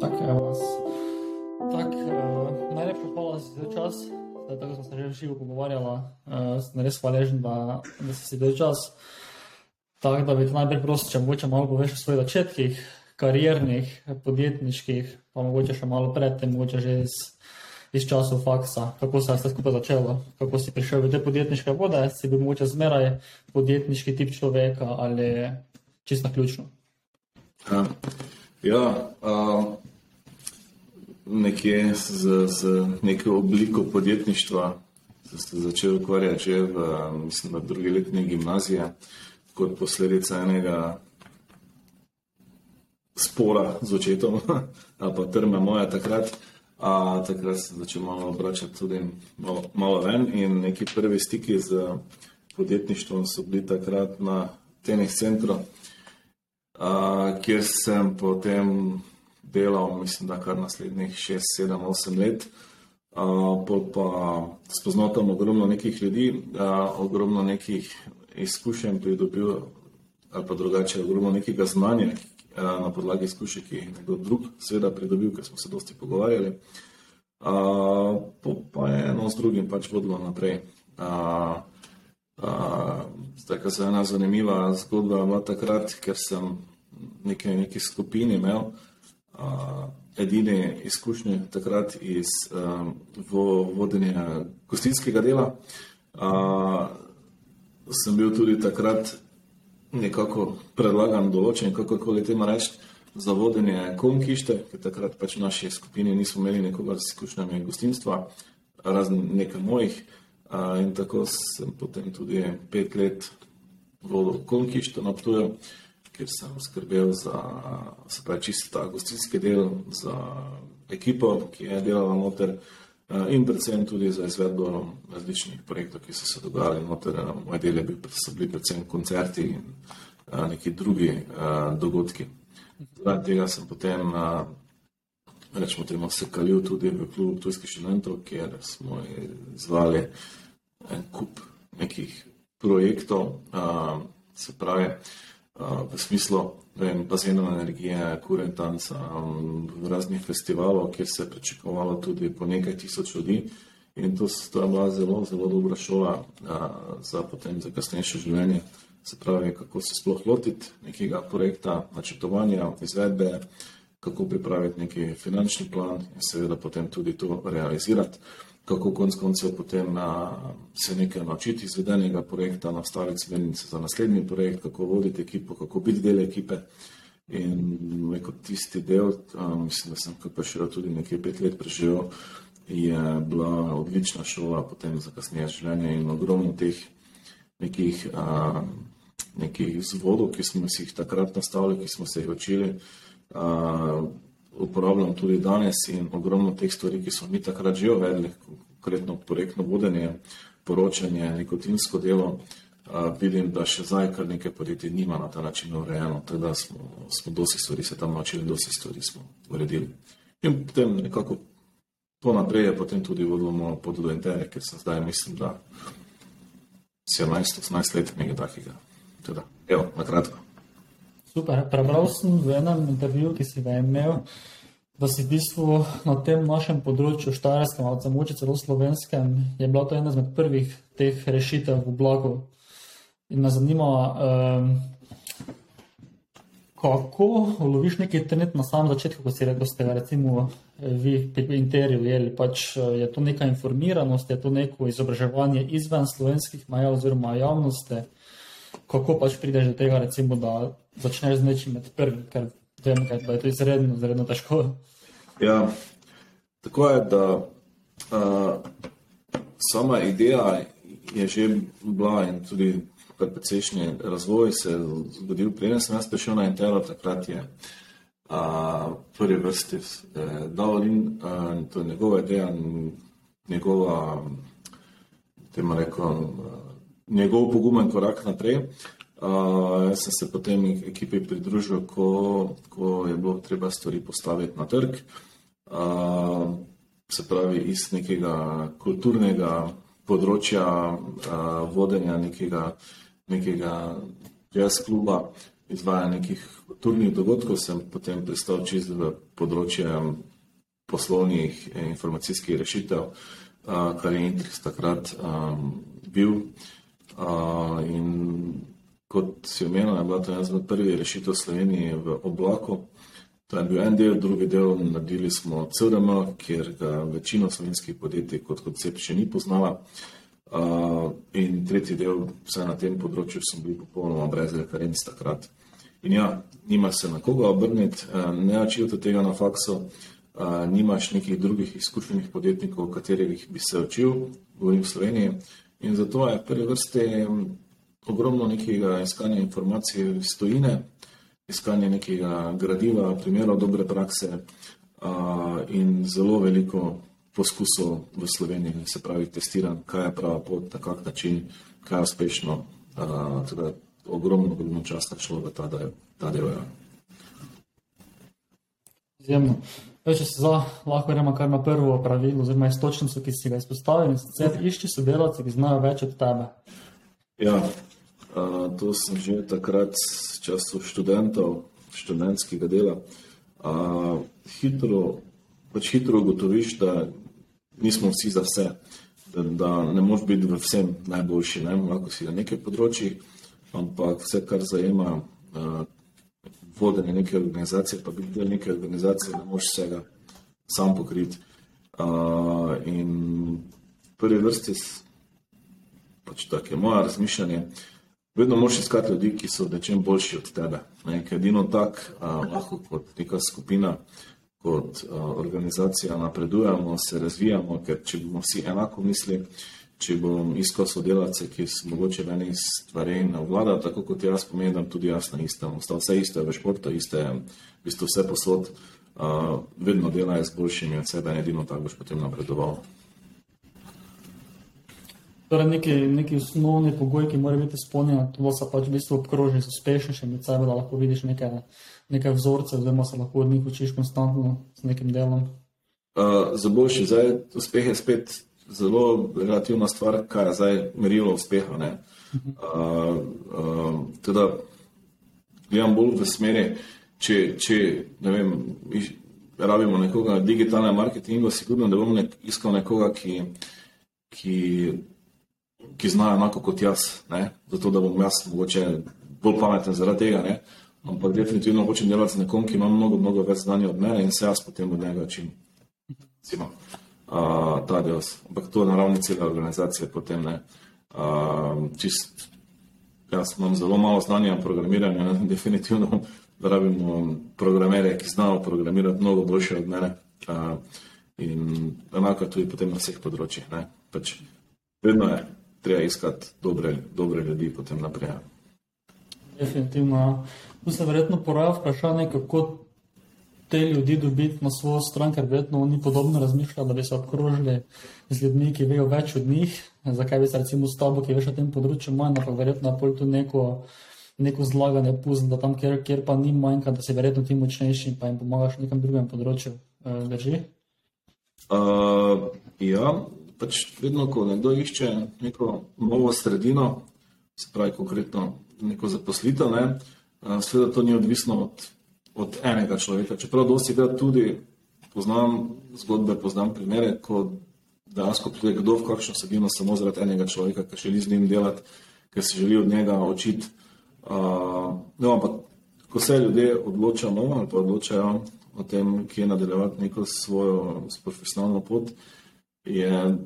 Tak, evo nas. Tak, uh, najlepša hvala za čas. Zdaj, tako smo se že živo pogovarjali. Uh, sem res hvaležen, da, da si sedel čas. Tako da bi te najprej prosil, če mogoče malo poveš o svojih začetkih, kariernih, podjetniških, pa mogoče še malo predtem, mogoče že iz, iz časov faksa, kako se je vse skupaj začelo, kako si prišel v te podjetniške vode, si bil mogoče zmeraj podjetniški tip človeka ali čisto ključno. Ja, ja uh, nekje z, z neko obliko podjetništva se začel ukvarjati že v, mislim, v drugi letni gimnazije, kot posledica enega spora z očetom, ali pa trma moja takrat. A, takrat sem začel malo obračati tudi malo, malo ven in neki prvi stiki z podjetništvom so bili takrat na tenih centru, a, kjer sem potem delal, mislim, da kar naslednjih 6, 7, 8 let. Uh, pa spoznal tam ogromno nekih ljudi, uh, ogromno nekih izkušenj pridobil, ali pa drugače, ogromno nekega znanja uh, na podlagi izkušenj, ki jih je nekdo drug, seveda, pridobil, ker smo se dosti pogovarjali. Uh, pa je eno z drugim pač vodilo naprej. Uh, uh, kar se ena zanimiva zgodba je bila takrat, ker sem nekaj, nekaj skupini imel edine izkušnje takrat iz um, vodenja gostinskega dela. Uh, sem bil tudi takrat nekako predlagan, določen, kako koli temu reči, za vodenje konkište, ker takrat pač v naši skupini nismo imeli nekoga z izkušnjami gostinstva, razen nekaj mojih. Uh, in tako sem potem tudi pet let vodil konkište na Ptuju kjer sem skrbel za se pravi, čisto ta gostinski del, za ekipo, ki je delala noter eh, in predvsem tudi za izvedbo različnih projektov, ki so se dogajali noter. Moj del je bil, so bili predvsem koncerti in eh, neki drugi eh, dogodki. Zaradi tega sem potem, rečemo temu, se kalil tudi v klub tujskih študentov, kjer smo izvali en kup nekih projektov, se pravi, v smislu vem, bazenov energije, kurentanca, raznih festivalov, kjer se je pričakovalo tudi po nekaj tisoč ljudi. In to, to je bila zelo, zelo dobra šola a, za potem za kasnejše življenje. Se pravi, kako se sploh lotiti nekega projekta, načrtovanja, izvedbe, kako pripraviti neki finančni plan in seveda potem tudi to realizirati kako konc koncev potem na, se nekaj naučiti izvedenega projekta, nastaviti smernice za naslednji projekt, kako voditi ekipo, kako biti del ekipe. In kot tisti del, a, mislim, da sem pa še tudi nekaj pet let preživel, je bila odlična šola potem za kasneje življenje in ogromno teh nekih, a, nekih zvodov, ki smo si jih takrat nastavili, ki smo se jih učili. A, uporabljam tudi danes in ogromno teh stvari, ki smo mi takrat že uvedli, konkretno projektno vodenje, poročanje, nikotinsko delo, vidim, da še zdaj kar nekaj podjetij nima na ta način urejeno, tako da smo, smo dosti stvari se tam naučili, dosti stvari smo uredili. In potem nekako to naprej je potem tudi vodilo pod do interje, ker sem zdaj mislim, da 17-18 let nekaj takega. Teda, evo, na kratko. Super. Prebral sem v enem intervjuju, ki si ga imel, da si v bistvu na tem našem področju, štajerskem ali zamoče celo slovenskem, je bila to ena izmed prvih teh rešitev v blagu. In me zanima, um, kako uloviš neki trend na samem začetku, ko si rekel, da ste ga recimo vi pri intervjuju jeli. Pač je to neka informiranost, je to neko izobraževanje izven slovenskih maja oziroma javnosti kako pač prideš do tega, recimo, da začneš z nečim med prvim, ker vem, da je to izredno, izredno težko. Ja, tako je, da uh, sama ideja je že bila in tudi precejšnji razvoj se je zgodil. Preden sem jaz prišel na Intero, takrat je uh, prvi vrsti eh, Davolin, uh, to je njegova ideja, njegova, temu rekom, uh, njegov pogumen korak naprej. Uh, jaz sem se potem ekipi pridružil, ko, ko je bilo treba stvari postaviti na trg. Uh, se pravi, iz nekega kulturnega področja uh, vodenja nekega, nekega jazz kluba izvajanja nekih turnih dogodkov, sem potem pristal čist v področje poslovnih informacijskih rešitev, kar je Intrix takrat bil. In kot si omenil, je bila to ena izmed prvih rešitev Slovenije v oblaku. To je bil en del, drugi del, naredili smo CRM, kjer ga večina slovenskih podjetij kot koncept še ni poznala. Uh, in tretji del, vse na tem področju, sem bil popolnoma brez referenc takrat. In ja, nima se na koga obrniti, uh, ne učil tega na faksu, uh, nimaš nekih drugih izkušenih podjetnikov, katerih bi se učil, govorim v Sloveniji. In zato je v prvi vrsti ogromno nekega iskanja informacij iz stojine, iskanje nekega gradiva, primerov dobre prakse in zelo veliko poskusov v Sloveniji, se pravi, testiran, kaj je prava pot, na kak način, kaj je uspešno. Teda, ogromno, ogromno časa šlo v ta, ta del. Ja. Izjemno. Če se za, lahko gremo kar na prvo pravilo, oziroma istočnico, ki si ga izpostavil, in sicer išči sodelavce, ki znajo več od tebe. Ja, uh, to sem že takrat v času študentov, študentskega dela. Uh, hitro, pač hitro ugotoviš, da nismo vsi za vse, da, da ne moš biti v vsem najboljši, ne? lahko si na nekaj področjih, ampak vse, kar zajema uh, vodenje neke organizacije, pa biti del neke organizacije, ne moš vsega sam pokriti. Uh, in v prvi vrsti, pač tako je moje razmišljanje, vedno moš iskati ljudi, ki so nečem boljši od tebe. Ne? Ker edino tak, uh, lahko kot neka skupina, kot uh, organizacija napredujemo, se razvijamo, ker če bomo vsi enako mislili, če bom iskal sodelavce, ki so mogoče v enih stvareh na vlada, tako kot jaz pomeni, da tudi jaz na istem, ostal vse isto v športu, iste, v bistvu vse posod, uh, vedno delajo z boljšimi od sebe, edino tako boš potem napredoval. Torej, neki, neki osnovni pogoj, ki mora biti izpolnjen, to se pač v bistvu obkroži z uspešnejšim, da lahko vidiš nekaj nekaj vzorcev, oziroma se lahko od njih učiš konstantno z nekim delom? Uh, za boljši zdaj uspeh je spet zelo relativna stvar, kaj je zdaj merilo uspeha. Uh, uh, teda, gledam bolj v smeri, če, če ne vem, rabimo nekoga na digitalnem marketingu, sigurno, da bomo nek, iskal nekoga, ki, ki, ki zna enako kot jaz, ne? zato da bom jaz mogoče bolj pameten zaradi tega. Ne? ampak definitivno hočem delati z nekom, ki ima mnogo, mnogo več znanja od mene in se jaz potem od njega učim. Recimo, uh, ta del. Ampak to je na ravni cele organizacije potem ne. Uh, čist, jaz imam zelo malo znanja o programiranju, ne? definitivno rabimo programere, ki znajo programirati mnogo boljše od mene. Uh, in enako tudi potem na vseh področjih. Pač, vedno je treba iskati dobre, dobre ljudi potem naprej. Definitivno. Tu se verjetno poraja vprašanje, kako te ljudi dobiti na svojo stran, ker verjetno oni podobno razmišljajo, da bi se obkrožili z ljudmi, ki vejo več od njih. Zakaj bi se recimo s tabo, ki veš o tem področju manj, pa verjetno pol tu neko, neko zlaganje puzl, da tam, kjer, kjer pa ni manjka, da si verjetno ti močnejši in pa jim pomagaš na nekem drugem področju. Eh, drži? Uh, ja, pač vedno, ko nekdo išče neko novo sredino, se pravi konkretno neko zaposlitev, ne, seveda to ni odvisno od, od enega človeka. Čeprav dosti krat tudi poznam zgodbe, poznam primere, ko dejansko pride kdo v kakšno sredino samo zaradi enega človeka, ki želi z njim delati, ker se želi od njega učiti. Uh, no, ampak ko se ljudje odločajo ali pa odločajo o tem, kje nadaljevati neko svojo profesionalno pot, je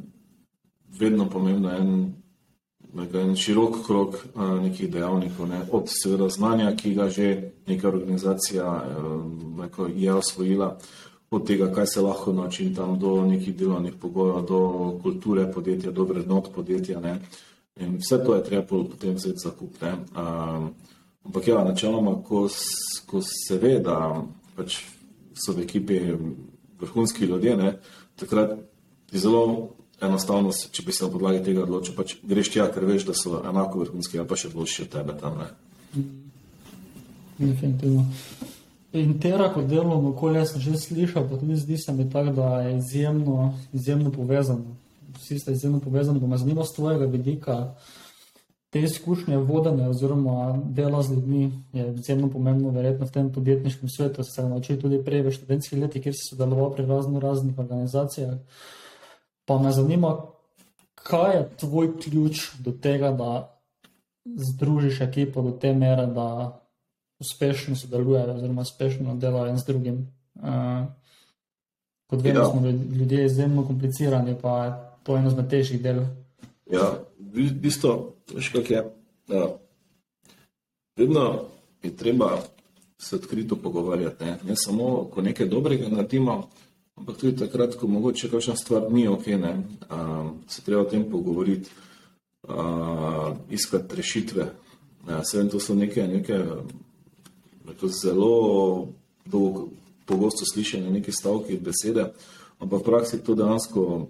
vedno pomembno en en širok krok nekih dejavnikov, ne? od seveda znanja, ki ga že neka organizacija neko, je osvojila, od tega, kaj se lahko nauči tam, do nekih delovnih pogojev, do kulture podjetja, do vrednot podjetja. Ne? In vse to je treba potem vzeti za kup. Ampak ja, načeloma, ko, ko se ve, da pač so v ekipi vrhunski ljudje, ne? takrat je zelo enostavno, če bi se na podlagi tega odločil, pač greš tja, ker veš, da so enako vrhunski, ali pa še boljši od tebe tam. Ne? Definitivno. In tera kot delovno okolje sem že slišal, pa tudi zdi se mi tako, da je izjemno, izjemno povezano. Vsi ste izjemno povezani, pa me zanima z tvojega vidika, te izkušnje vodenja oziroma dela z ljudmi je izjemno pomembno, verjetno v tem podjetniškem svetu. Se je naučil tudi prej v študentskih letih, kjer si sodeloval pri razno raznih organizacijah. Pa me zanima, kaj je tvoj ključ do tega, da združiš ekipo do te mere, da uspešno sodelujejo oziroma uspešno delajo en z drugim. Uh, kot vemo, ja. smo ljudje izjemno komplicirani, pa je to eno izmed težjih del. Ja, v bistvu, veš, kak je. Ja. Vedno je treba se odkrito pogovarjati. Ne? ne samo, ko nekaj dobrega naredimo, ampak tudi takrat, ko mogoče kakšna stvar ni ok, ne? Uh, se treba o tem pogovoriti, uh, iskati rešitve. Ja, Seveda, to so neke, neke zelo dolgo, pogosto slišene neke stavke besede, ampak v praksi to dejansko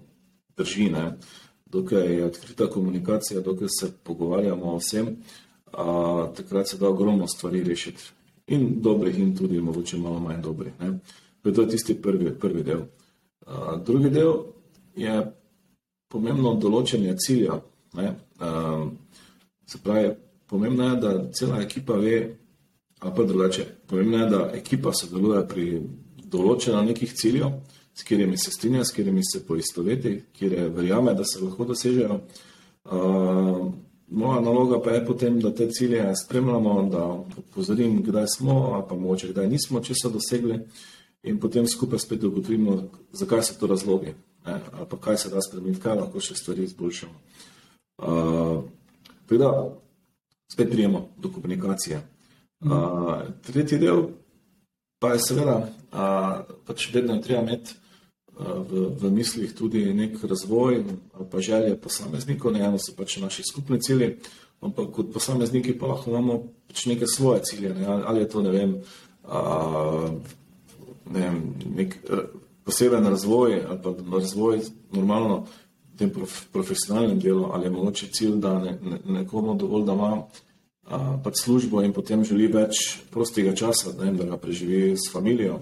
drži. Ne? Dokaj je odkrita komunikacija, dokaj se pogovarjamo o vsem, a, takrat se da ogromno stvari rešiti. In dobrih, in tudi mogoče malo manj dobrih. Ne? To je tisti prvi, prvi del. A, drugi del je pomembno določenje cilja. Ne? A, se pravi, pomembno je, da cela ekipa ve, ali pa drugače. Pomembno je, da ekipa sodeluje pri določenju nekih ciljev, s katerimi se strinja, s katerimi se poistoveti, kjer verjame, da se lahko dosežejo. Uh, moja naloga pa je potem, da te cilje spremljamo, da upozorim, kdaj smo, pa mogoče kdaj nismo, če so dosegli, in potem skupaj spet ugotovimo, zakaj so to razlogi, ne, ali pa kaj se da spremeniti, kaj lahko še stvari izboljšamo. Uh, teda, spet prijemo do komunikacije. Uh, tretji del pa je seveda, uh, pač vedno je treba imeti v, v mislih tudi nek razvoj ali pa želje posameznikov, ne eno so pač naši skupni cilji, ampak kot posamezniki pa lahko imamo pač neke svoje cilje, ne, ali je to, ne vem, uh, ne vem nek poseben razvoj ali pa razvoj normalno v tem prof, profesionalnem delu, ali je mogoče cilj, da ne, ne, nekomu dovolj, da ima pač službo in potem želi več prostega časa, ne, da ga preživi s familijo.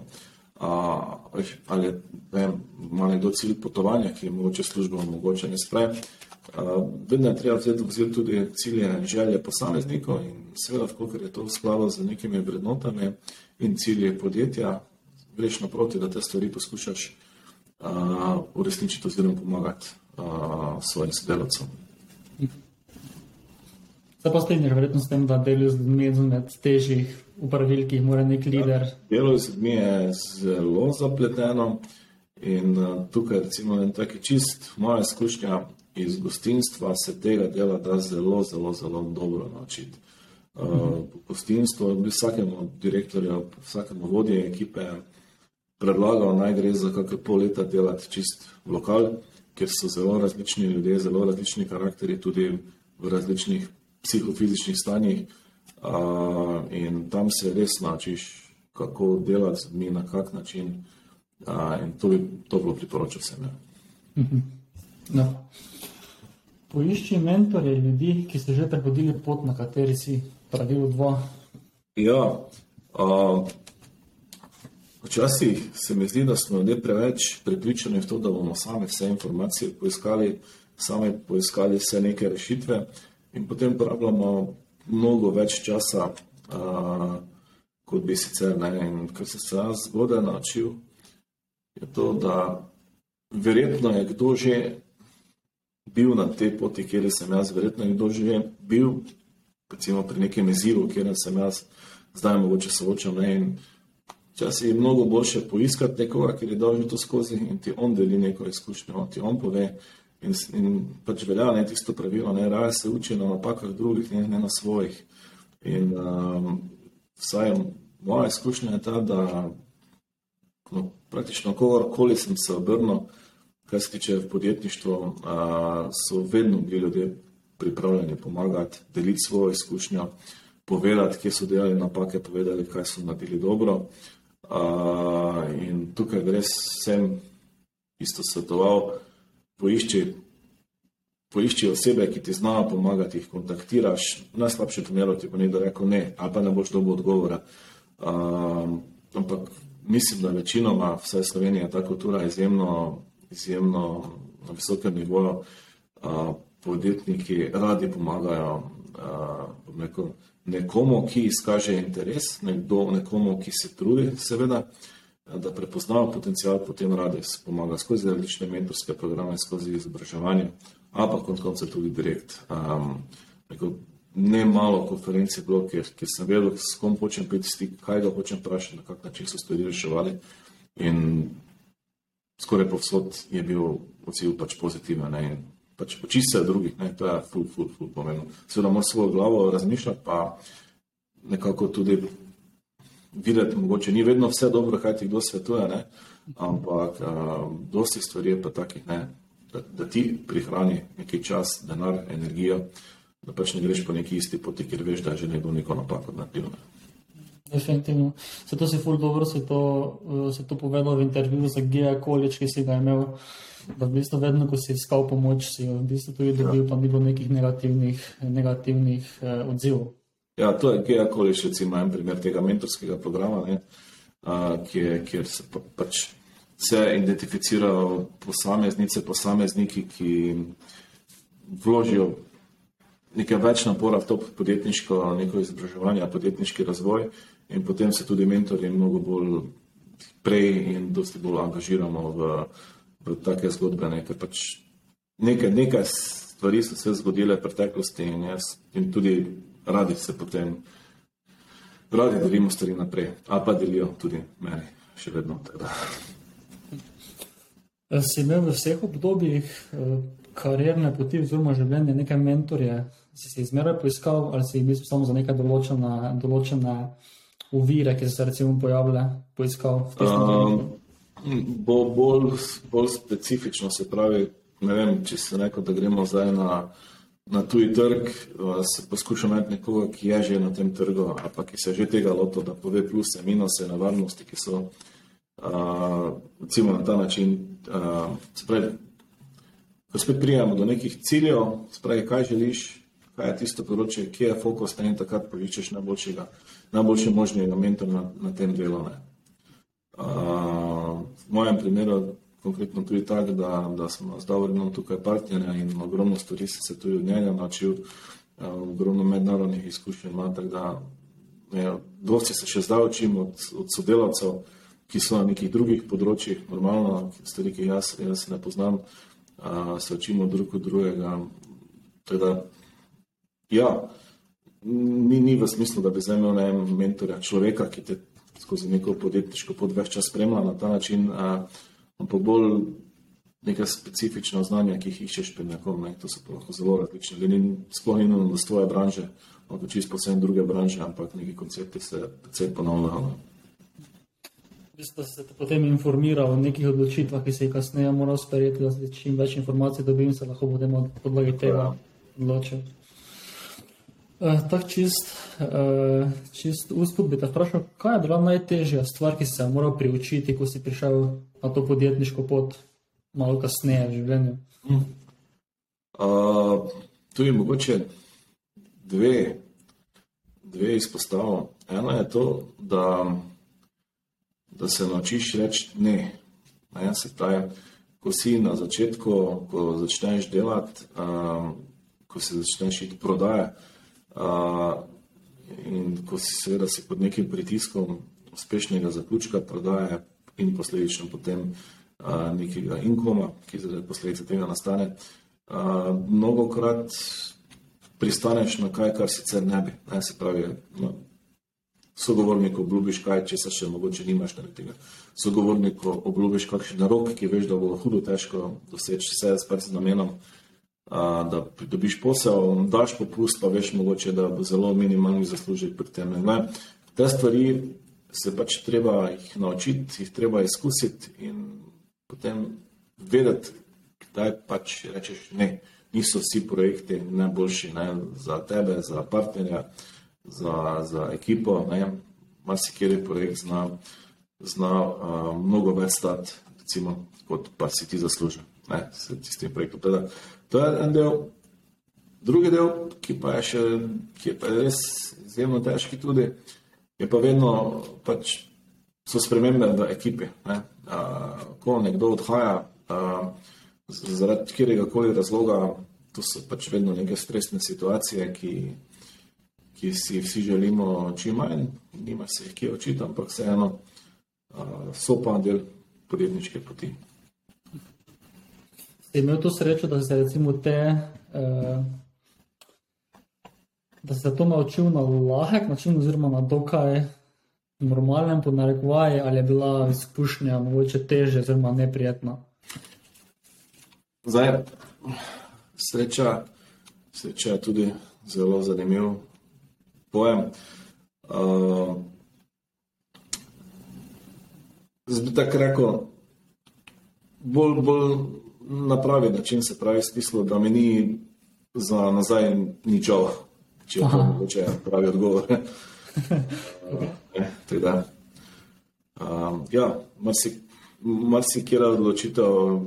A, ali ne, ima nekdo cilj potovanja, ki je mogoče službo omogoča in spravi. Vedno je treba vzeti tudi cilje in želje posameznikov in seveda, koliko je to v skladu z nekimi vrednotami in cilje podjetja, greš naproti, da te stvari poskušaš uresničiti oziroma pomagati a, svojim sodelavcem. Se pa strinjaš, verjetno s tem, da delo z ljudmi je med težjih upravil, ki jih mora nek lider. Ja, delo z ljudmi je zelo zapleteno in uh, tukaj recimo en taki čist moja izkušnja iz gostinstva se tega dela da zelo, zelo, zelo dobro naučiti. Uh, mhm. Gostinstvo vsakemu direktorju, vsakemu vodje ekipe predlagal naj gre za kakšne pol leta delati čist v lokal, ker so zelo različni ljudje, zelo različni karakteri tudi v različnih psihofizičnih stanjih uh, in tam se res naučiš, kako delati z ljudmi, na kak način. Uh, in to bi to bilo priporočil vsem. Ja. Mhm. No. Poišči mentore ljudi, ki so že prehodili pot, na kateri si pravil dva. Ja, uh, včasih se mi zdi, da smo ljudje preveč pripričani v to, da bomo sami vse informacije poiskali, sami poiskali vse neke rešitve in potem porabljamo mnogo več časa, uh, kot bi sicer ne. In kar sem se jaz zgodaj naučil, je to, da verjetno je kdo že bil na tej poti, kjer sem jaz, verjetno je kdo že bil, recimo pri nekem izzivu, kjer sem jaz zdaj mogoče soočam. Včasih je mnogo boljše poiskati nekoga, ki je dal že to skozi in ti on deli neko izkušnjo, ti on pove, In, in pač velja ne tisto pravilo, ne raje se uči na napakah drugih, ne, ne na svojih. In um, vsaj moja izkušnja je ta, da no, praktično kogarkoli sem se obrnil, kar se tiče podjetništva, uh, so vedno bili ljudje pripravljeni pomagati, deliti svojo izkušnjo, povedati, kje so delali napake, povedati, kaj so naredili dobro. Uh, in tukaj res sem isto svetoval poišči, poišči osebe, ki ti znajo pomagati, jih kontaktiraš. V najslabšem primeru ti bo nekdo rekel ne, ali pa ne boš dobil odgovora. Um, ampak mislim, da večinoma vse Slovenija ta kultura izjemno, izjemno na visokem nivoju. Uh, podjetniki radi pomagajo, uh, nekomu, ki izkaže interes, nekdo, nekomu, ki se trudi, seveda, da prepoznava potencial, potem radi pomaga skozi različne mentorske programe, skozi izobraževanje, a pa konec koncev tudi direkt. Um, ne malo konferenc je bilo, ker, ker sem vedel, s kom hočem priti stik, kaj ga hočem vprašati, na kak način so stvari reševali. In skoraj povsod je bil odziv pač pozitiven. Ne, in pač očiščajo drugih, ne, to je ful, ful, ful pomembno. Seveda moraš svojo glavo razmišljati, pa nekako tudi videti, mogoče ni vedno vse dobro, kaj ti kdo svetuje, ne, ampak a, dosti stvari je pa takih, ne, da, da ti prihrani neki čas, denar, energijo, da pač ne greš po neki isti poti, ker veš, da je že nekdo neko napako naredil. Ne. Definitivno. Zato si ful dobro se to, se to povedal v intervjuju za Gea College, ki si ga imel da v bistvu vedno, ko si iskal pomoč, si v bistvu tudi dobil, ja. pa ni bilo nekih negativnih, negativnih eh, odzivov. Ja, to je kjerkoli še recimo en primer tega mentorskega programa, ne, a, kjer, kjer se pa, pač se identificirajo posameznice, posamezniki, ki vložijo nekaj več napora v to podjetniško neko izobraževanje, podjetniški razvoj in potem se tudi mentori mnogo bolj prej in dosti bolj angažiramo v take zgodbe. Ne, pač nekaj, nekaj stvari so se zgodile v preteklosti in, jaz, in tudi radi se potem, radi delimo stvari naprej, a pa delijo tudi meni, še vedno. Teda. Si imel v vseh obdobjih eh, karierne poti oziroma življenja nekaj mentorje, si se izmeraj poiskal ali si bil samo za nekaj določene, določene uvire, ki so se recimo pojavile, poiskal v tem smislu? Bo bolj, bolj specifično, se pravi, ne vem, če se neko, da gremo zdaj na, na tuji trg, se poskuša najti nekoga, ki je že na tem trgu, ali pa ki se že tega loto, da pove pluse, minuse, nevarnosti, ki so, uh, recimo na ta način, uh, se pravi, ko spet prijemo do nekih ciljev, se pravi, kaj želiš, kaj je tisto področje, kje je fokus, in takrat poiščeš najboljšega, najboljše možnega mentora na, na tem delu. Uh, v mojem primeru konkretno tudi tako, da, da smo z Davorinom tukaj partnerja in ogromno stvari se tudi od njega naučil, ogromno mednarodnih izkušenj ima, tako da ne, dosti se še zdaj učim od, od sodelavcev, ki so na nekih drugih področjih, normalno, stvari, ki jaz, jaz ne poznam, a, se učimo drug od drugega. Teda, ja, ni, ni v smislu, da bi zdaj imel mentorja, človeka, ki te skozi neko podjetniško pot več čas spremlja na ta način, ampak bolj neka specifična znanja, ki jih iščeš pri nekom, ne, to so pa lahko zelo različne. Glede sploh ni nujno z tvoje branže, lahko čisto posebno druge branže, ampak neki koncepti se precej ponavljajo. Mislim, da ste potem informirali o nekih odločitvah, ki se jih kasneje moral sprejeti, da se čim več informacij dobim se lahko potem od podlage tega ja. Uh, Tako čist, uh, čist uspod bi te vprašal, kaj je bila najtežja stvar, ki si se moral priučiti, ko si prišel na to podjetniško pot, malo kasneje v življenju? Uh, tu je mogoče dve, dve izpostavljamo. Ena je to, da, da se naučiš reči ne. ne se pravi, ko si na začetku, ko začneš delati, uh, ko se začneš iti prodajati in ko si seveda si pod nekim pritiskom uspešnega zaključka prodaje in posledično potem nekega inkoma, ki zaradi posledice tega nastane, a, mnogokrat pristaneš na kaj, kar sicer ne bi. Ne, se pravi, no, sogovorniku obljubiš kaj, če se še mogoče nimaš na tega. Sogovorniku obljubiš kakšen narok, ki veš, da bo hudo težko doseči vse s namenom, da pridobiš posel, daš popust, pa veš mogoče, da bo zelo minimalni zaslužek pri tem. Ne? Te stvari se pač treba jih naučiti, jih treba izkusiti in potem vedeti, da pač rečeš ne. Niso vsi projekti najboljši ne, za tebe, za partnerja, za, za ekipo. Marsikeri projekt zna, zna uh, mnogo več stati, kot pa si ti zaslužil s tem projektom. Teda, To je en del. Drugi del, ki pa je, še, ki je pa res izjemno težki, tudi, je pa vedno pač, so spremembe v ekipi. Ne? A, ko nekdo odhaja a, zaradi katerega koli razloga, to so pač vedno neke stresne situacije, ki, ki si jih vsi želimo čim manj, nima se jih kje očitati, ampak vseeno uh, so pa del podjetniške poti. Ste imeli to srečo, da ste recimo te, uh, da ste to naučil na lahek način oziroma na dokaj normalen ponarekovaj, ali je bila izkušnja mogoče teže oziroma neprijetna? Zdaj, sreča, sreča je tudi zelo zanimiv pojem. Uh, Zdaj bi tako rekel, bolj, bolj na pravi način se pravi, smislu, da mi ni za nazaj ničov, če je to mogoče pravi odgovor. uh, da, um, ja, marsikera marsi odločitev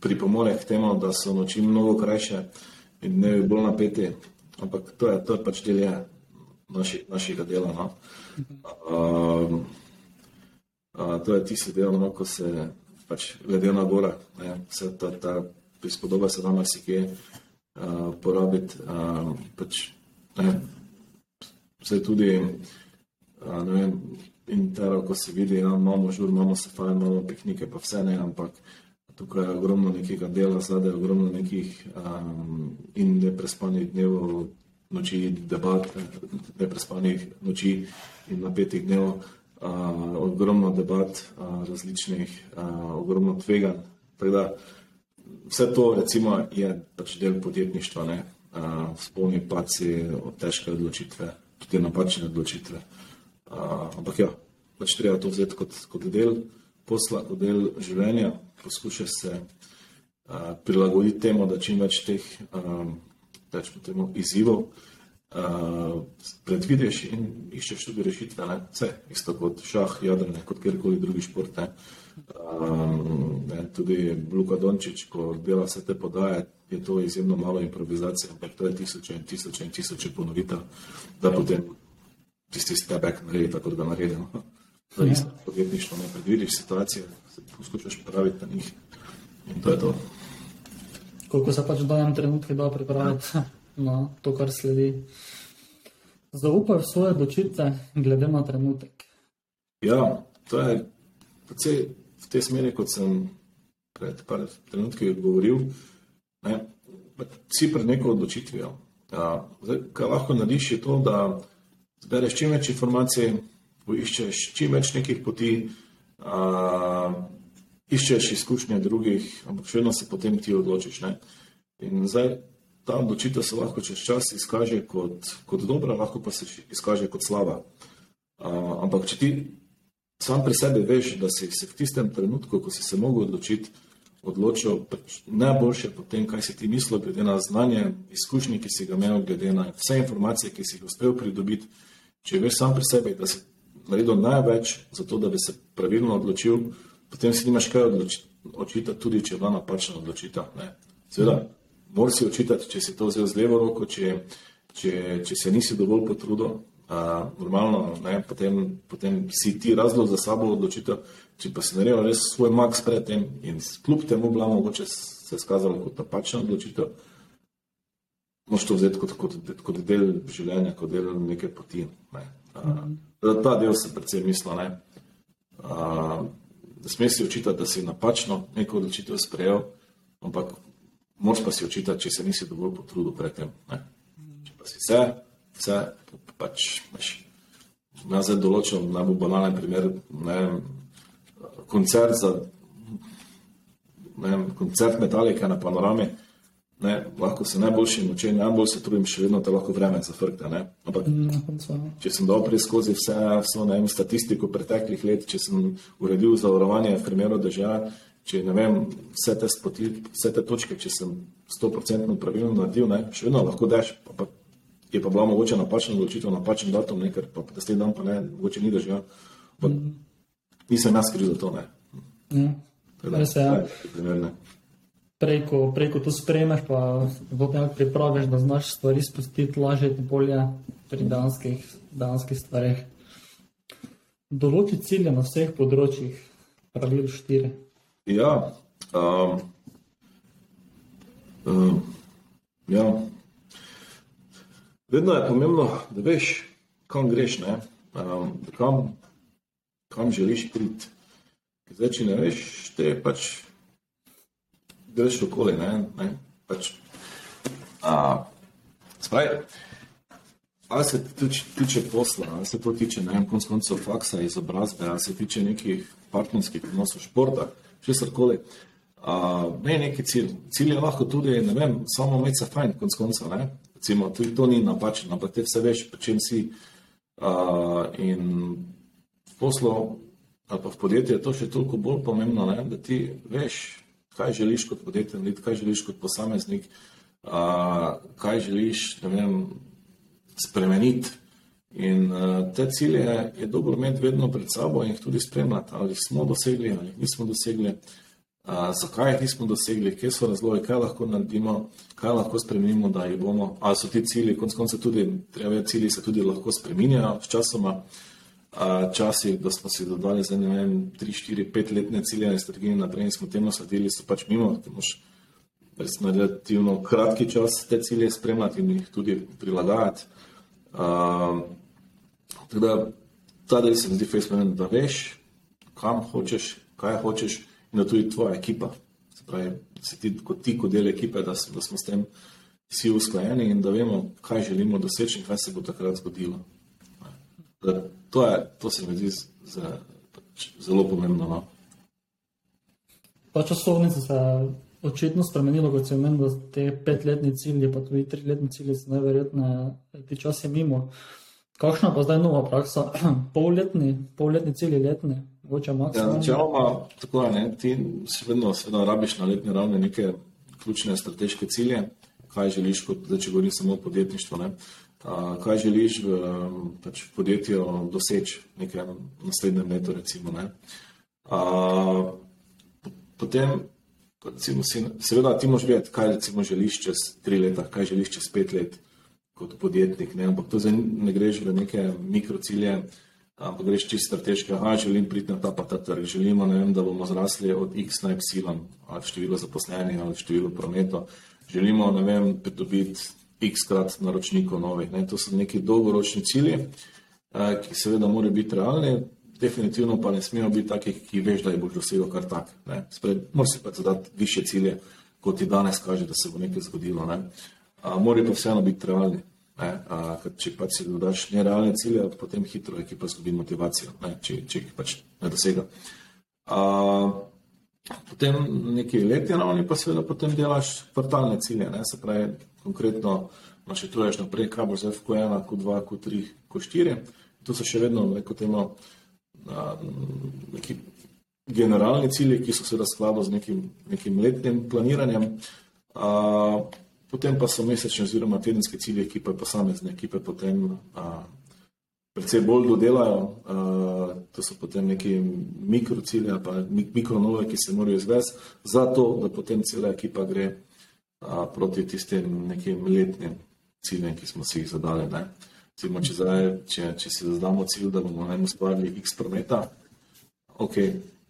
pripomore k temu, da so noči mnogo krajše in dnevi bolj napeti, ampak to je, to je pač del je naši, našega dela. No? Um, to je tisti del, no, ko se pač glede na gora, ne, vse ta, ta prispodoba se da marsikje uh, porabiti. Uh, pač, vse tudi, uh, ne vem, intero, ko se vidi, ja, imamo žur, imamo se fajn, imamo piknike, pa vse ne, ampak tukaj je ogromno nekega dela, zadaj je ogromno nekih um, in neprespanih dnevov, noči, debat, neprespanih noči in napetih dnevov uh, ogromno debat, uh, različnih, uh, ogromno tveganj. Vse to recimo, je pač del podjetništva, uh, spolni paci, težke odločitve, tudi napačne odločitve. Uh, ampak ja, pač treba to vzeti kot, kot del posla, kot del življenja, poskuša se uh, prilagoditi temu, da čim več teh um, temu, izzivov uh, predvidiš in iščeš tudi rešitve. Ne? Vse, isto kot šah, jadrne, kot kjerkoli drugi šport. Ne? Um, ne, tudi Luka Dončić, ko dela vse te podaje, je to izjemno malo improvizacije, ampak to je tisoče in tisoče in tisoče ponovitev, da potem tisti stebek naredi tako, da naredimo. To je isto podjetništvo, ne predvidiš situacije, se poskušaš praviti na njih in to je to. Koliko se pač v danem trenutku da pripraviti? Na to, kar sledi. Zaupaj v svoje odločitve, glede na trenutek. Ja, to je precej v tej smeri, kot sem pred par trenutki odgovoril. Ne, si pred neko odločitvijo. Ja, zdaj, kaj lahko narediš, je to, da zbereš čim več informacij, poiščeš čim več nekih poti, a, iščeš izkušnje drugih, ampak še vedno se potem ti odločiš. Ne. In zdaj, ta odločitev se lahko čez čas izkaže kot, kot dobra, lahko pa se izkaže kot slaba. Uh, ampak če ti sam pri sebi veš, da si se v tistem trenutku, ko si se mogel odločiti, odločil pač najboljše po tem, kaj si ti mislil, glede na znanje, izkušnje, ki si ga imel, glede na vse informacije, ki si jih uspel pridobiti, če veš sam pri sebi, da si naredil največ za to, da bi se pravilno odločil, potem si nimaš kaj odločiti, tudi če je bila napačna odločitev. Seveda, moraš si očitati, če si to vzel z levo roko, če, če, če se nisi dovolj potrudil. Uh, normalno, ne, potem, potem si ti razlog za sabo odločitev, če pa si naredil res svoj max pred tem in kljub temu bila mogoče se skazala kot napačna odločitev, moš to vzeti kot, kot, kot del življenja, kot del neke poti. Ne. Uh, ta del se predvsem misli, ne. Uh, da smeš si očitati, da si napačno neko odločitev sprejel, ampak moraš pa si očitati, če se nisi dovolj potrudil pred tem. Ne? Če pa si vse, vse, pač imaš. Jaz zdaj določam najbolj banalen primer, ne koncert za, ne koncert metalike na panorami, ne, lahko se najboljši noče, najbolj se trudim, še vedno te lahko vreme zafrkta, ne. Ampak, če sem dal prej skozi vse, vso, ne statistiko preteklih let, če sem uredil zavarovanje v primeru države, če ne vem, vse te, spoti, vse te točke, če sem 100% pravilno naredil, ne, še vedno lahko daš, pa, pa je pa bila mogoče napačna odločitev, napačen datum, ne, ker pa naslednji dan pa ne, mogoče ni držal. Mm. Nisem jaz kriv za to, ne. Mm. Res je, ja. Preko, preko to spremeš, pa potem pripraviš, da znaš stvari spustiti lažje bolje pri danskih, danskih stvarih. Določi cilje na vseh področjih, pravil štiri. Ja, um, um, Ja. Vedno je pomembno, da veš, kam greš, um, kam, kam želiš priti. Zdaj, če ne veš, te pač greš okoli. Ne, ne, pač, a, spravi, ali se tiče, tiče posla, ali se to tiče, konc koncev faksa, izobrazbe, ali se tiče nekih partnerskih odnosov, športa, še srkoli. Ne, neki cilj. Cilj je lahko tudi, ne vem, samo imeti se fajn, konc koncev, ne. Recimo, tudi to ni napačno, ampak te vse veš, pri čem si. Uh, in v poslu ali pa v podjetju je to še toliko bolj pomembno, ne, da ti veš, kaj želiš kot podjetnik, kaj želiš kot posameznik, uh, kaj želiš, ne vem, spremeniti. In uh, te cilje je dobro imeti vedno pred sabo in jih tudi spremljati, ali smo dosegli ali nismo dosegli, uh, zakaj jih nismo dosegli, kje so razloge, kaj lahko naredimo, kaj lahko spremenimo, da jih bomo. Ali so ti cilji, konec konca tudi, treba cilji se tudi lahko spreminjajo s časoma. Uh, da smo si dodali za ne vem, 3, 4, 5 letne cilje in strategije naprej in smo temu sledili, so pač mimo, da moš res na relativno kratki čas te cilje spremljati in jih tudi prilagajati. Uh, da ta del se mi zdi fejsmen, da veš, kam hočeš, kaj hočeš in da tudi tvoja ekipa, se pravi, da si ti kot ti, kot del ekipe, da, da smo s tem vsi usklajeni in da vemo, kaj želimo doseči in kaj se bo takrat zgodilo. Da, to, je, to se mi zdi z, pač, zelo pomembno. No? Pa časovnica se očitno spremenilo, kot se meni, da te petletni cilji, pa tudi triletni cilji so najverjetneje ti časi mimo. Kakšna pa zdaj nova praksa? Polletni, polletni cilji, letni, mogoče maksimalno. Ja, načeloma, tako je, ne, ti si vedno, vedno rabiš na letni ravni neke ključne strateške cilje, kaj želiš, kot, da če govoriš samo o podjetništvu, ne, a, kaj želiš v pač, podjetju doseči nekem naslednjem letu, recimo. Ne. A, potem Recimo, si, seveda, ti moš vedeti, kaj recimo, želiš čez tri leta, kaj želiš čez pet let kot podjetnik. Ne? Ampak to zdaj ne greš v neke mikrocilje, ampak greš čisto strateške. Aha, želim priti na ta pa ta trg, želimo, vem, da bomo zrasli od X na Y, ali število zaposlenih, ali število prometov. Želimo, ne vem, pridobiti X krat naročnikov novih. Ne? To so neki dolgoročni cilji, ki seveda morajo biti realni definitivno pa ne smejo biti takih, ki veš, da jih boš dosegel kar tak. Moraš si pa zadati više cilje, kot ti danes kaže, da se bo nekaj zgodilo. Ne? Morajo pa vseeno biti realni. A, če pa si dodaš nerealne cilje, potem hitro je, ki pa zgubi motivacijo, ne? če, če jih pač ne dosega. A, potem neki letni ravni pa seveda potem delaš kvartalne cilje, ne? se pravi konkretno načrtuješ naprej, kaj bo zdaj v Q1, Q2, Q3, Q4. To so še vedno neko temo neki generalni cilji, ki so seveda skladno z nekim, nekim letnim planiranjem. A, potem pa so mesečni oziroma tedenski cilji, ki pa posamezne ekipe potem a, predvsej bolj dodelajo. A, to so potem neki mikrocilje ali pa mikronove, ki se morajo izvesti, zato da potem cela ekipa gre a, proti tistim nekim letnim ciljem, ki smo si jih zadali. Ne. Recimo, če, zdaj, če, če si zadamo cilj, da bomo najmo ustvarili x prometa, ok,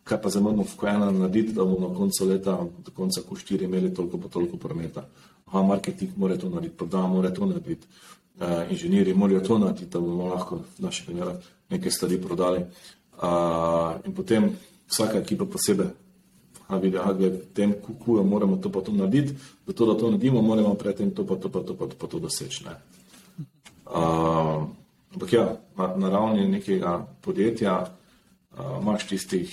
kaj pa zdaj moramo v Q1 narediti, da bomo na koncu leta, do konca Q4 imeli toliko pa toliko prometa. Aha, marketing mora to narediti, prodaja mora to narediti, uh, inženirji morajo to narediti, da bomo lahko v naših primerah nekaj stvari prodali. Uh, in potem vsaka ekipa posebej. A vidi, a gled, tem kukujo, moramo to pa to narediti, zato da to naredimo, moramo predtem to pa to pa to pa to, pa to doseči. Uh, ampak ja, na, na ravni nekega podjetja uh, imaš tistih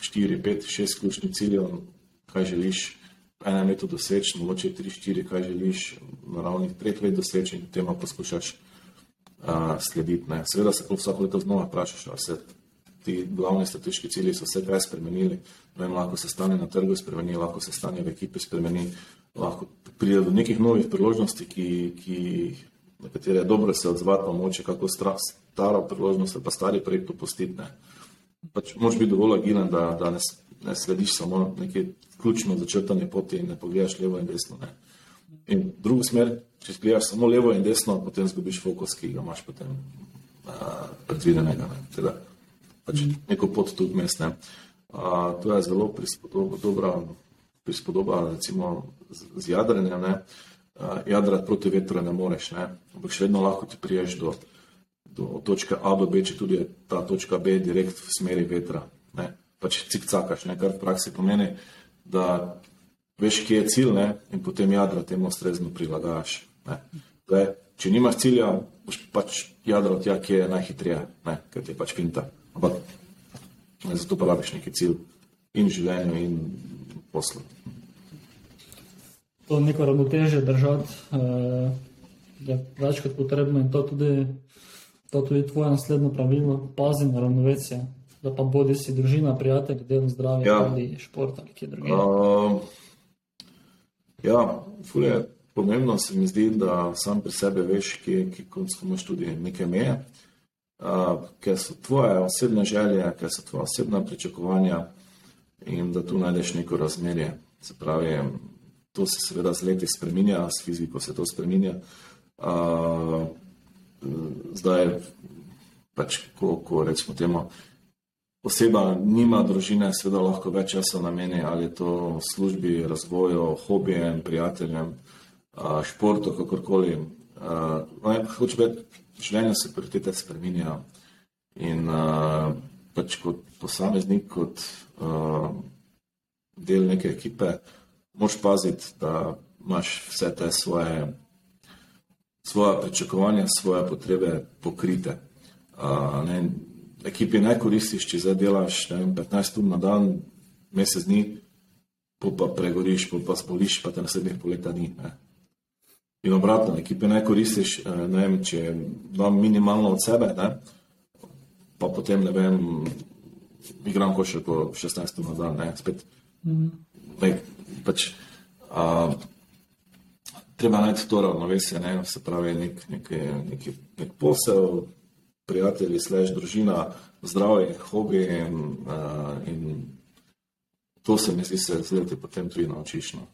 4, 5, 6 ključnih ciljev, kaj želiš v enem letu doseči, mogoče 3, 4, kaj želiš na ravni 3 let doseči in tema poskušaš uh, slediti. Ne. Seveda se vsako leto znova vprašaš, ali se ti glavni strateški cilji so vse kaj spremenili. Vem, lahko se stanje na trgu spremeni, lahko se stanje v ekipi spremeni, lahko pride do nekih novih priložnosti, ki, ki na katere je dobro se odzvati, pa moče kako staro priložnost ali pa stari projekt opustiti. Pač moš biti dovolj agilen, da, da ne, ne slediš samo neke ključno začrtanje poti in ne pogledaš levo in desno. Ne. In drugo smer, če gledaš samo levo in desno, potem zgubiš fokus, ki ga imaš potem uh, predvidenega. Ne. Teda, pač neko pot tudi mes. Ne. Uh, to je zelo prispodoba, dobra prispodoba recimo z, z jadranjem. uh, jadrati proti vetru ne moreš, ne? ampak še vedno lahko ti priješ do, do točke A do B, če tudi je ta točka B direkt v smeri vetra. Ne? Pač cikcakaš, ne? kar v praksi pomeni, da veš, kje je cilj ne? in potem jadra temu ustrezno prilagajaš. Ne? Če nimaš cilja, boš pač jadro tja, kje je najhitreje, ker ti je pač finta. Ampak ne, zato pa rabiš neki cilj in življenju in poslu. To neko ravnoteže držati uh, je več kot potrebno in to tudi, to tudi tvoje naslednje pravilo, pazi na ravnovesje. Da pa bodi si družina, prijatelji, delo zdravje, Ja. ali šport ali kje drugje. Uh, ja, ful je pomembno se mi zdi, da sam pri sebi veš, kje, kje končno imaš tudi neke meje, uh, ker so tvoje osebne želje, ker so tvoje osebna pričakovanja in da tu najdeš neko razmerje. Se pravi, to se seveda z leti spreminja, s fiziko se to spreminja. Uh, zdaj, pač, ko, ko recimo temu oseba nima družine, seveda lahko več časa nameni ali to službi, razvoju, hobijem, prijateljem, športu, kakorkoli. No, Hoče biti, življenje se prioritete spreminjajo in pač kot posameznik, kot del neke ekipe, moš paziti, da imaš vse te svoje, svoje pričakovanja, svoje potrebe pokrite. Ne, ekipi ne koristiš, če zdaj delaš vem, 15 ur na dan, mesec dni, pol pa pregoriš, pol pa spoliš, pa te naslednjih pol leta ni. Ne. In obratno, ekipe ne koristiš, ne vem, če dam minimalno od sebe, ne, pa potem ne vem, igram košarko 16 ur na dan, ne, spet. Ne, pač, a, treba najti to ravnovesje, ne, se pravi, nek, nek, nek, nek posel, prijatelji, slaž družina, zdravje, hobi in, uh, in to se mi zdi, se z leti potem tudi naučiš. No.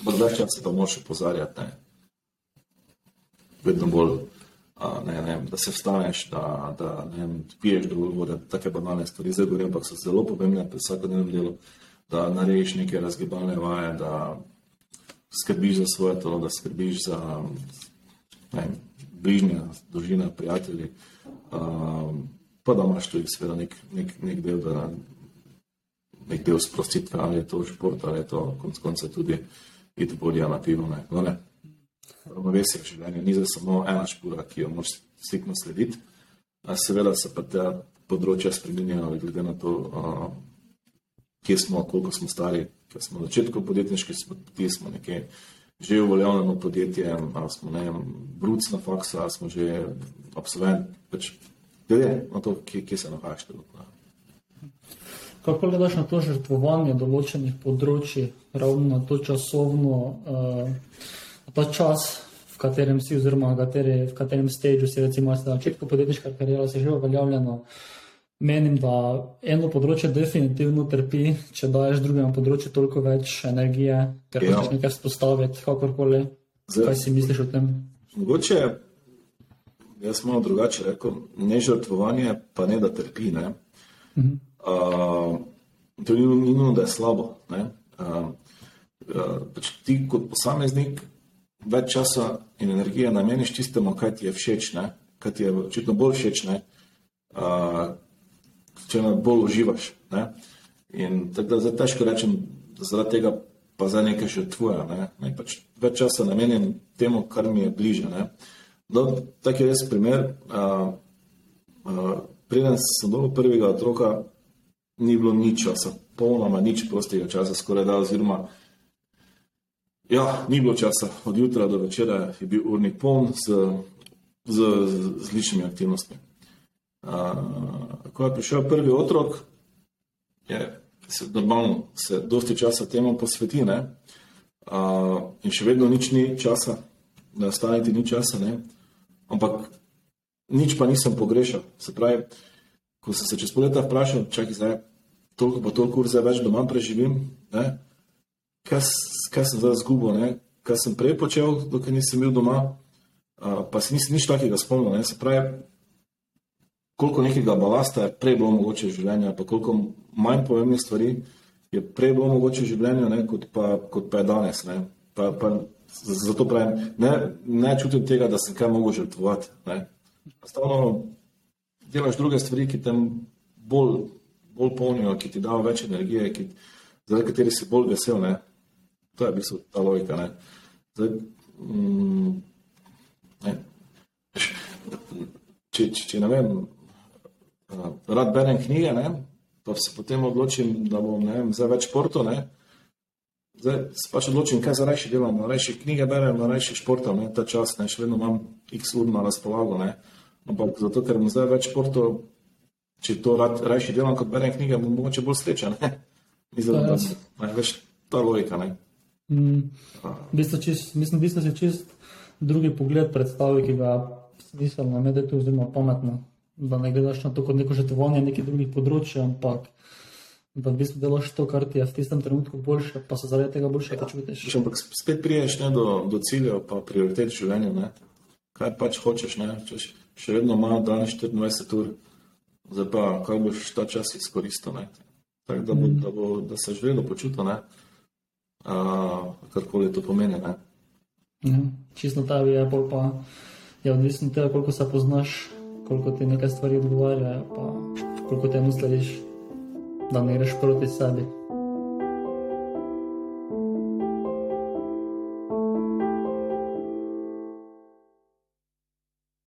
Ampak več časa to moraš opozarjati, ne. Vedno bolj, uh, ne, ne, da se vstaneš, da, da ne piješ dovolj vode, take banalne stvari, zdaj govorim, ampak so zelo pomembne pri vsakodnevnem delu, da narediš neke razgibalne vaje, da skrbiš za svoje telo, da skrbiš za vem, bližnje, družina, prijatelji, um, pa da imaš tudi seveda nek, nek, nek del, da nek del sprostitve, ali je to šport, ali je to konc konca tudi iti bolje na pivo. No. Ravnovesje v življenju ni zdaj samo ena špura, ki jo moraš stikno slediti, a seveda se pa te področja spreminjajo glede na to, uh, kje smo, koliko smo stari, ker smo na začetku podjetniške poti, smo nekje že uveljavljeno podjetje, ali smo ne vem, bruc na faksu, ali smo že absolvent, pač glede na to, kje, kje se nahajaš trenutno. Kako gledaš na to žrtvovanje določenih področji, ravno na to časovno, uh, ta čas, v katerem si, oziroma v, kateri, v katerem stadiju si, recimo, na začetku podjetniške kariere, si že uveljavljeno. Menim, da eno področje definitivno trpi, če daješ drugemu področju toliko več energije, ker Ja. hočeš nekaj spostaviti, kakorkoli. Zdaj- Kaj si misliš o tem? Mogoče, jaz malo drugače rekel, ne žrtvovanje, pa ne da trpi. Ne? Uh, to ni nujno, da je slabo. Ne? Uh, uh, ti kot posameznik več časa in energije nameniš tistemu, kaj ti je všeč, ne? kaj ti je očitno bolj všeč, ne? uh, če na bolj uživaš. Ne? In tako da zdaj težko rečem, zaradi tega pa zdaj nekaj žrtvujem. Ne? Ne, pač več časa namenim temu, kar mi je bliže. Ne? No, tak je res primer. Uh, uh, preden sem dobil prvega otroka, ni bilo nič časa, polnoma nič prostega časa, skoraj da, oziroma ja, ni bilo časa, od jutra do večera je bil urnik poln z, z, z, z ličnimi aktivnostmi. Uh, ko je prišel prvi otrok, je se normalno se dosti časa temu posveti, ne? Uh, in še vedno nič ni časa, da ostane ti ni časa, ne? ampak nič pa nisem pogrešal. Se pravi, ko sem se čez pol leta vprašal, čakaj zdaj, toliko pa toliko ur zdaj več doma preživim, ne? kaj, kaj sem zdaj zgubil, ne? kaj sem prej počel, dokler nisem bil doma, uh, pa se nisem nič takega spomnil. Ne? Se pravi, koliko nekega balasta je prej bilo mogoče v življenju, pa koliko manj pomembnih stvari je prej bilo mogoče v življenju, ne, kot, pa, kot pa je danes. Ne. Pa, pa Zato pravim, ne, ne čutim tega, da sem kaj mogel žrtvovati. Enostavno delaš druge stvari, ki te bolj, bolj polnijo, ki ti dajo več energije, ki, zaradi katerih si bolj vesel. Ne. To je v bistvu ta logika. Ne. Zdaj, mm, ne. Če, če, če ne vem, rad berem knjige, ne, pa se potem odločim, da bom ne vem, zdaj več športov. ne. Zdaj se pač odločim, kaj za rajši delam. Rajši knjige berem, rajši športam, ne, ta čas, ne, še vedno imam x ur na razpolago. Ne. Ampak zato, ker imam zdaj več športov, če to rad, rajši delam, kot berem knjige, bom mogoče bolj srečen. ne. Mislim, je da ne, veš, ta logika. Ne. Mm. V bistvu čist, mislim, v bistvu si čist drugi pogled predstavi, ki ga smiselno medeti oziroma pametno. Da ne gledaš na to kot neko žrtvovanje nekih drugih področij, ampak da v bistvu delaš to, kar ti je v tistem trenutku boljše, pa se zaradi tega boljše počutiš. Še ampak spet priješ ne, do, do ciljev, pa prioritet v življenju. Ne. Kaj pač hočeš, ne. Češ, še vedno ima dan 24 ur, zdaj pa kaj boš ta čas izkoristil. ne. Tako da, bo, da, bo, da se živelo počutil, ne. Uh, karkoli to pomeni. Ne. Ja, čisto tebi je, pa je odvisno od tega, koliko se poznaš, koliko ti nekaj stvari odgovarjajo, pa koliko temu slediš, da ne greš proti sebi.